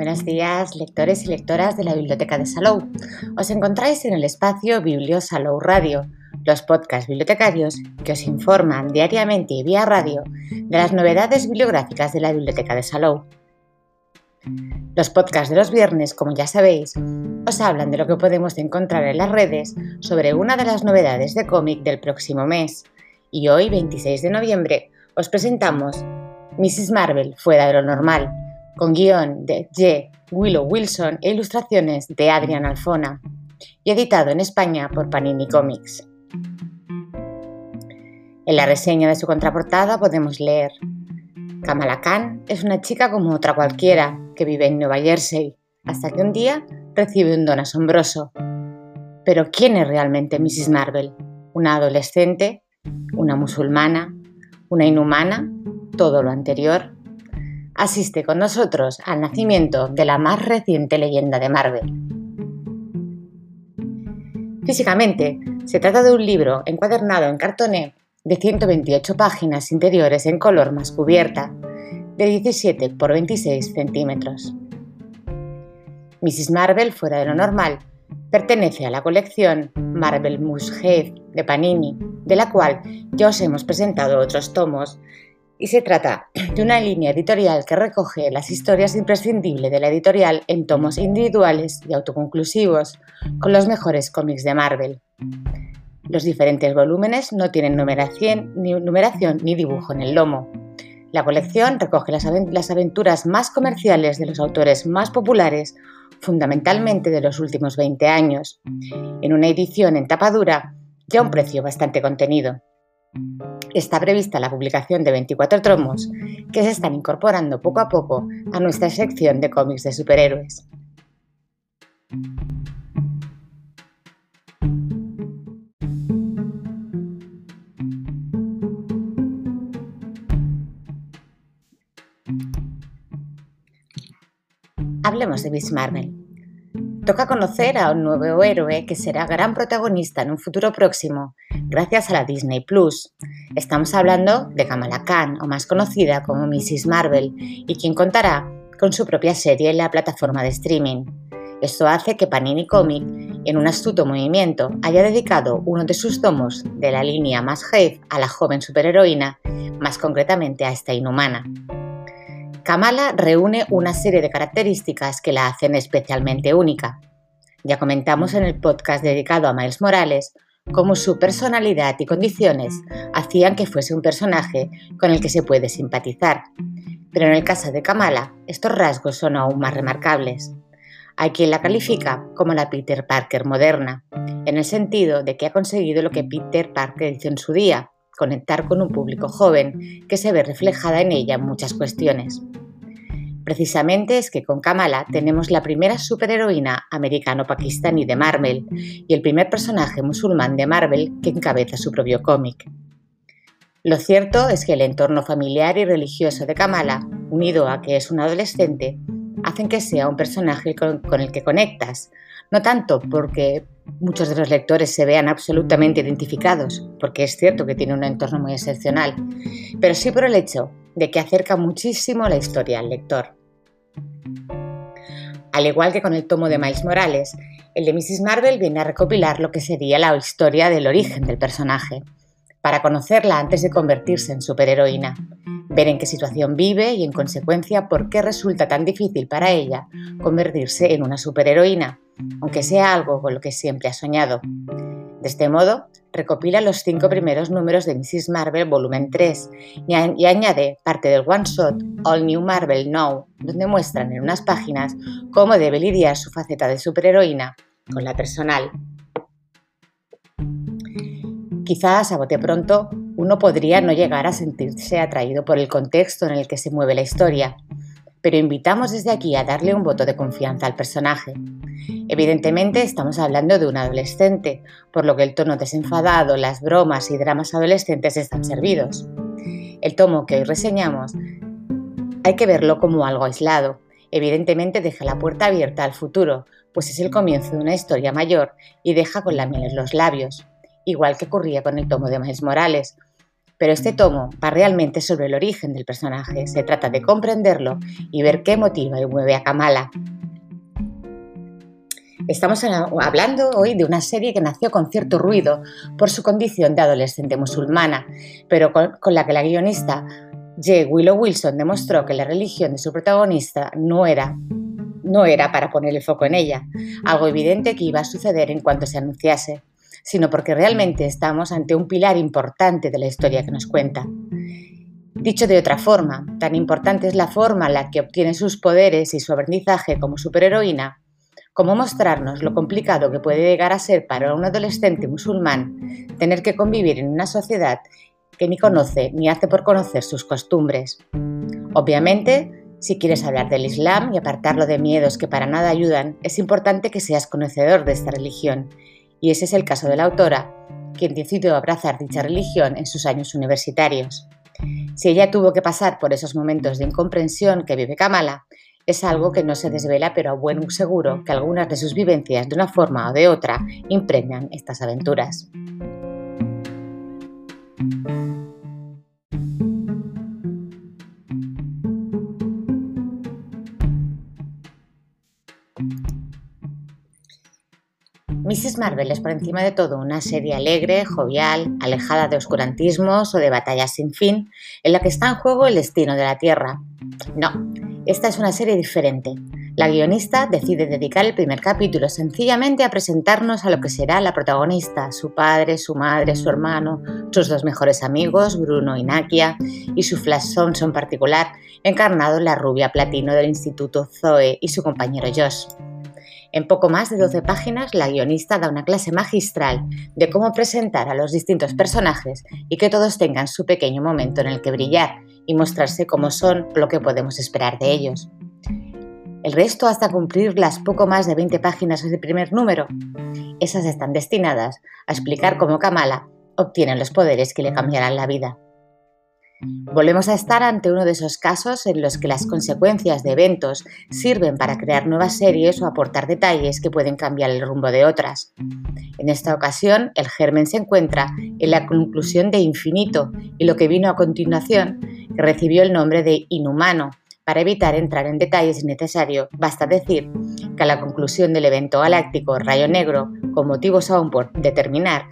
Buenos días, lectores y lectoras de la Biblioteca de Salou. Os encontráis en el espacio Biblio Salou Radio, los podcasts bibliotecarios que os informan diariamente y vía radio de las novedades bibliográficas de la Biblioteca de Salou. Los podcasts de los viernes, como ya sabéis, os hablan de lo que podemos encontrar en las redes sobre una de las novedades de cómic del próximo mes. Y hoy, 26 de noviembre, os presentamos Mrs. Marvel fuera de lo normal, con guion de J. Willow Wilson e ilustraciones de Adrian Alfona, y editado en España por Panini Comics. En la reseña de su contraportada podemos leer Kamala Khan es una chica como otra cualquiera que vive en Nueva Jersey, hasta que un día recibe un don asombroso. Pero ¿quién es realmente Mrs. Marvel? ¿Una adolescente? ¿Una musulmana? ¿Una inhumana? ¿Todo lo anterior? Asiste con nosotros al nacimiento de la más reciente leyenda de Marvel. Físicamente, se trata de un libro encuadernado en cartoné de 128 páginas interiores en color más cubierta, de 17 por 26 centímetros. Mrs. Marvel, fuera de lo normal, pertenece a la colección Marvel Must de Panini, de la cual ya os hemos presentado otros tomos y se trata de una línea editorial que recoge las historias imprescindibles de la editorial en tomos individuales y autoconclusivos, con los mejores cómics de Marvel. Los diferentes volúmenes no tienen numeración ni, dibujo en el lomo. La colección recoge las, aventuras más comerciales de los autores más populares, fundamentalmente de los últimos 20 años, en una edición en tapadura y a un precio bastante contenido está prevista la publicación de 24 tromos que se están incorporando poco a poco a nuestra sección de cómics de superhéroes. Hablemos de Miss Marvel. Toca conocer a un nuevo héroe que será gran protagonista en un futuro próximo gracias a la Disney Plus. Estamos hablando de Kamala Khan, o más conocida como Mrs. Marvel, y quien contará con su propia serie en la plataforma de streaming. Esto hace que Panini Comic, en un astuto movimiento, haya dedicado uno de sus tomos de la línea más hype a la joven superheroína, más concretamente a esta inhumana. Kamala reúne una serie de características que la hacen especialmente única. Ya comentamos en el podcast dedicado a Miles Morales cómo su personalidad y condiciones hacían que fuese un personaje con el que se puede simpatizar. Pero en el caso de Kamala, estos rasgos son aún más remarcables. Hay quien la califica como la Peter Parker moderna, en el sentido de que ha conseguido lo que Peter Parker hizo en su día, conectar con un público joven que se ve reflejada en ella en muchas cuestiones. Precisamente es que con Kamala tenemos la primera superheroína americano-pakistaní de Marvel y el primer personaje musulmán de Marvel que encabeza su propio cómic. Lo cierto es que el entorno familiar y religioso de Kamala, unido a que es un adolescente, hacen que sea un personaje con, el que conectas, no tanto porque muchos de los lectores se vean absolutamente identificados, porque es cierto que tiene un entorno muy excepcional, pero sí por el hecho de que acerca muchísimo la historia al lector. Al igual que con el tomo de Miles Morales, el de Mrs. Marvel viene a recopilar lo que sería la historia del origen del personaje, para conocerla antes de convertirse en superheroína, ver en qué situación vive y en consecuencia por qué resulta tan difícil para ella convertirse en una superheroína, aunque sea algo con lo que siempre ha soñado. De este modo, recopila los cinco primeros números de Mrs. Marvel volumen 3 y, añade parte del one shot All New Marvel Now, donde muestran en unas páginas cómo debe lidiar su faceta de superheroína con la personal. Quizás a bote pronto uno podría no llegar a sentirse atraído por el contexto en el que se mueve la historia, pero invitamos desde aquí a darle un voto de confianza al personaje. Evidentemente estamos hablando de un adolescente, por lo que el tono desenfadado, las bromas y dramas adolescentes están servidos. El tomo que hoy reseñamos hay que verlo como algo aislado. Evidentemente deja la puerta abierta al futuro, pues es el comienzo de una historia mayor y deja con la miel en los labios, igual que ocurría con el tomo de Miles Morales, Pero este tomo va realmente sobre el origen del personaje, se trata de comprenderlo y ver qué motiva y mueve a Kamala. Estamos hablando hoy de una serie que nació con cierto ruido por su condición de adolescente musulmana, pero con, la que la guionista J. Willow Wilson demostró que la religión de su protagonista no era, no era para poner el foco en ella, algo evidente que iba a suceder en cuanto se anunciase sino porque realmente estamos ante un pilar importante de la historia que nos cuenta. Dicho de otra forma, tan importante es la forma en la que obtiene sus poderes y su aprendizaje como superheroína, como mostrarnos lo complicado que puede llegar a ser para un adolescente musulmán tener que convivir en una sociedad que ni conoce ni hace por conocer sus costumbres. Obviamente, si quieres hablar del Islam y apartarlo de miedos que para nada ayudan, es importante que seas conocedor de esta religión y ese es el caso de la autora, quien decidió abrazar dicha religión en sus años universitarios. Si ella tuvo que pasar por esos momentos de incomprensión que vive Kamala, es algo que no se desvela, pero a buen seguro que algunas de sus vivencias de una forma o de otra impregnan estas aventuras. Mrs. Marvel es por encima de todo una serie alegre, jovial, alejada de oscurantismos o de batallas sin fin, en la que está en juego el destino de la Tierra. No, esta es una serie diferente. La guionista decide dedicar el primer capítulo sencillamente a presentarnos a lo que será la protagonista, su padre, su madre, su hermano, sus dos mejores amigos, Bruno y Nakia, y su Flash Thompson particular, encarnado en la rubia platino del instituto Zoe y su compañero Josh. En poco más de 12 páginas, la guionista da una clase magistral de cómo presentar a los distintos personajes y que todos tengan su pequeño momento en el que brillar y mostrarse como son lo que podemos esperar de ellos. El resto hasta cumplir las poco más de 20 páginas del primer número. Esas están destinadas a explicar cómo Kamala obtiene los poderes que le cambiarán la vida. Volvemos a estar ante uno de esos casos en los que las consecuencias de eventos sirven para crear nuevas series o aportar detalles que pueden cambiar el rumbo de otras. En esta ocasión, el germen se encuentra en la conclusión de infinito y lo que vino a continuación, recibió el nombre de inhumano. Para evitar entrar en detalles innecesarios, basta decir que a la conclusión del evento galáctico Rayo Negro, con motivos aún por determinar,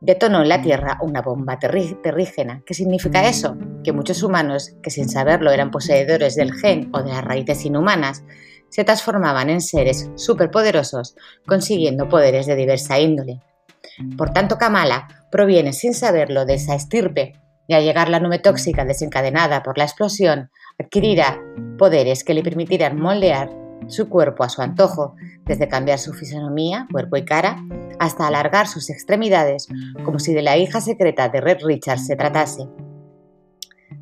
detonó en la Tierra una bomba terrígena. ¿Qué significa eso? Que muchos humanos, que sin saberlo eran poseedores del gen o de las raíces inhumanas, se transformaban en seres superpoderosos, consiguiendo poderes de diversa índole. Por tanto, Kamala proviene sin saberlo de esa estirpe, y al llegar la nube tóxica desencadenada por la explosión, adquirirá poderes que le permitirán moldear su cuerpo a su antojo, desde cambiar su fisonomía, cuerpo y cara, hasta alargar sus extremidades, como si de la hija secreta de Red Richards se tratase.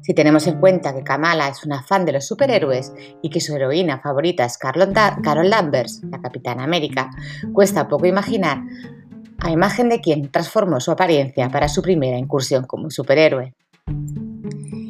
Si tenemos en cuenta que Kamala es una fan de los superhéroes y que su heroína favorita es Carol, Carol Danvers, la Capitana América, cuesta poco imaginar a imagen de quien transformó su apariencia para su primera incursión como superhéroe.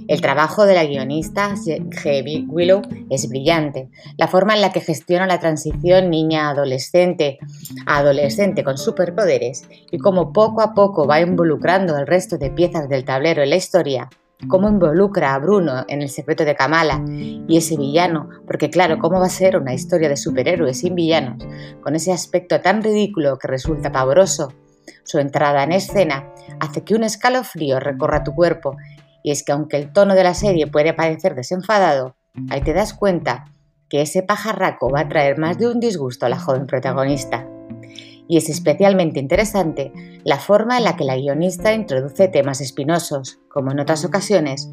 El trabajo de la guionista G. Willow es brillante. La forma en la que gestiona la transición niña-adolescente a adolescente con superpoderes y cómo poco a poco va involucrando el resto de piezas del tablero en la historia cómo involucra a Bruno en el secreto de Kamala y ese villano, porque claro, ¿cómo va a ser una historia de superhéroes sin villanos, con ese aspecto tan ridículo que resulta pavoroso? Su entrada en escena hace que un escalofrío recorra tu cuerpo y es que aunque el tono de la serie puede parecer desenfadado, ahí te das cuenta que ese pajarraco va a traer más de un disgusto a la joven protagonista. Y es especialmente interesante la forma en la que la guionista introduce temas espinosos, como en otras ocasiones,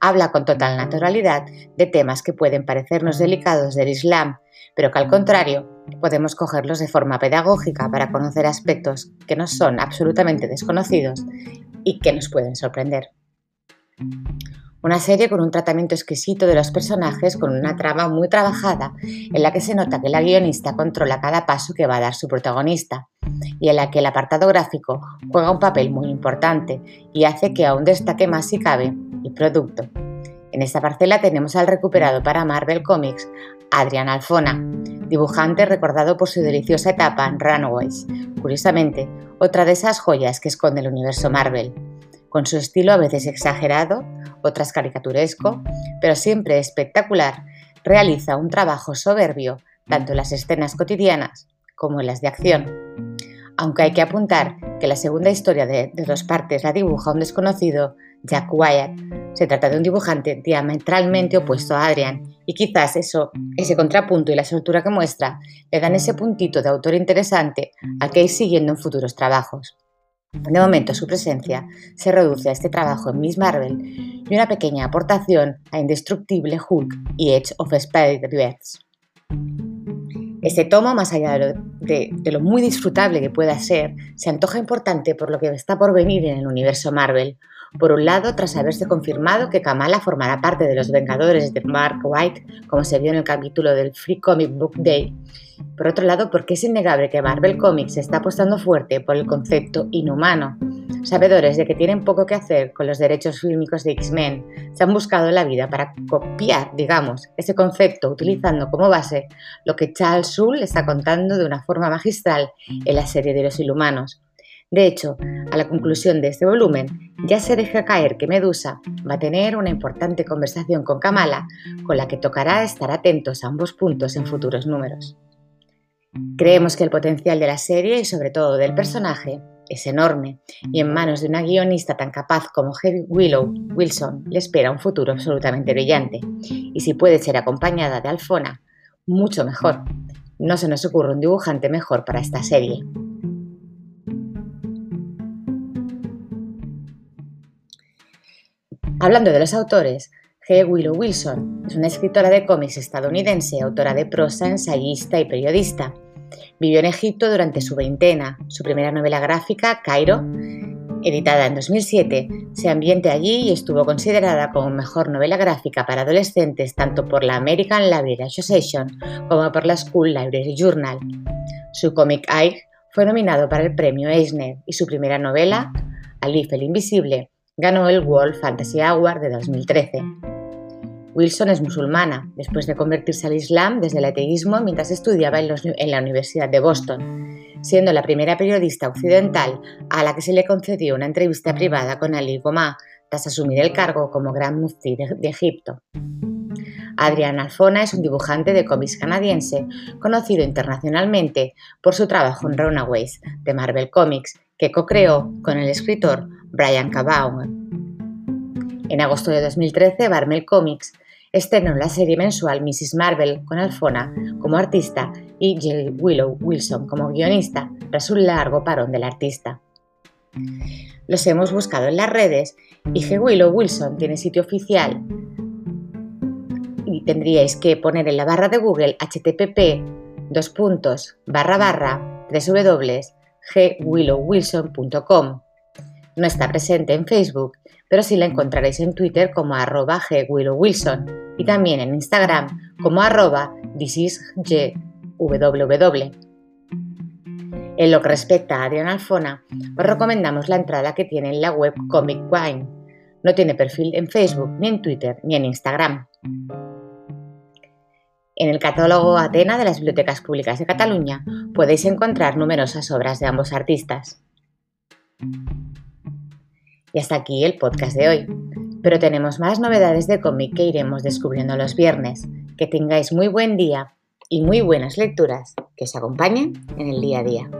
habla con total naturalidad de temas que pueden parecernos delicados del Islam, pero que al contrario podemos cogerlos de forma pedagógica para conocer aspectos que nos son absolutamente desconocidos y que nos pueden sorprender. Una serie con un tratamiento exquisito de los personajes, con una trama muy trabajada, en la que se nota que la guionista controla cada paso que va a dar su protagonista, y en la que el apartado gráfico juega un papel muy importante y hace que aún destaque más si cabe el producto. En esta parcela tenemos al recuperado para Marvel Comics Adrian Alfona, dibujante recordado por su deliciosa etapa en Runaways, curiosamente, otra de esas joyas que esconde el universo Marvel. Con su estilo a veces exagerado, otras caricaturesco, pero siempre espectacular, realiza un trabajo soberbio tanto en las escenas cotidianas como en las de acción. Aunque hay que apuntar que la segunda historia de, dos partes la dibuja un desconocido, Jack Wyatt. Se trata de un dibujante diametralmente opuesto a Adrian y quizás eso, ese contrapunto y la soltura que muestra le dan ese puntito de autor interesante al que ir siguiendo en futuros trabajos. De momento su presencia se reduce a este trabajo en Miss Marvel y una pequeña aportación a Indestructible Hulk y Edge of Spider-Verse. Este tomo, más allá de lo, muy disfrutable que pueda ser, se antoja importante por lo que está por venir en el universo Marvel. Por un lado, tras haberse confirmado que Kamala formará parte de los Vengadores de Mark White, como se vio en el capítulo del Free Comic Book Day. Por otro lado, porque es innegable que Marvel Comics está apostando fuerte por el concepto inhumano, Sabedores de que tienen poco que hacer con los derechos fílmicos de X-Men, se han buscado la vida para copiar, digamos, ese concepto utilizando como base lo que Charles Soule está contando de una forma magistral en la serie de los Inhumanos. De hecho, a la conclusión de este volumen, ya se deja caer que Medusa va a tener una importante conversación con Kamala, con la que tocará estar atentos a ambos puntos en futuros números. Creemos que el potencial de la serie y sobre todo del personaje es enorme y en manos de una guionista tan capaz como Heavy Willow Wilson le espera un futuro absolutamente brillante. Y si puede ser acompañada de Alfona, mucho mejor. No se nos ocurre un dibujante mejor para esta serie. Hablando de los autores, G. Willow Wilson es una escritora de cómics estadounidense, autora de prosa, ensayista y periodista Vivió en Egipto durante su veintena. Su primera novela gráfica, Cairo, editada en 2007, se ambiente allí y estuvo considerada como mejor novela gráfica para adolescentes tanto por la American Library Association como por la School Library Journal. Su cómic Ike fue nominado para el premio Eisner y su primera novela, Alif el Invisible, ganó el World Fantasy Award de 2013. Wilson es musulmana, después de convertirse al Islam desde el ateísmo mientras estudiaba en, la Universidad de Boston, siendo la primera periodista occidental a la que se le concedió una entrevista privada con Ali Gomá tras asumir el cargo como Gran Mufti de, Egipto. Adrián Alfona es un dibujante de cómics canadiense conocido internacionalmente por su trabajo en Runaways de Marvel Comics, que co-creó con el escritor Brian Cabaum. En agosto de 2013, Marvel Comics estrenó la serie mensual Mrs. Marvel con Alfona como artista y Jill Willow Wilson como guionista tras un largo parón del artista. Los hemos buscado en las redes y G. Willow Wilson tiene sitio oficial y tendríais que poner en la barra de Google http dos puntos barra barra www.gwillowwilson.com. No está presente en Facebook pero sí la encontraréis en Twitter como arroba gwillowwilson y también en Instagram como arroba. En lo que respecta a Adrián Alfona, os recomendamos la entrada que tiene en la web Comic Wine. No tiene perfil en Facebook, ni en Twitter, ni en Instagram. En el catálogo Atena de las Bibliotecas Públicas de Cataluña podéis encontrar numerosas obras de ambos artistas. Y hasta aquí el podcast de hoy. Pero tenemos más novedades de cómic que iremos descubriendo los viernes. Que tengáis muy buen día y muy buenas lecturas que os acompañen en el día a día.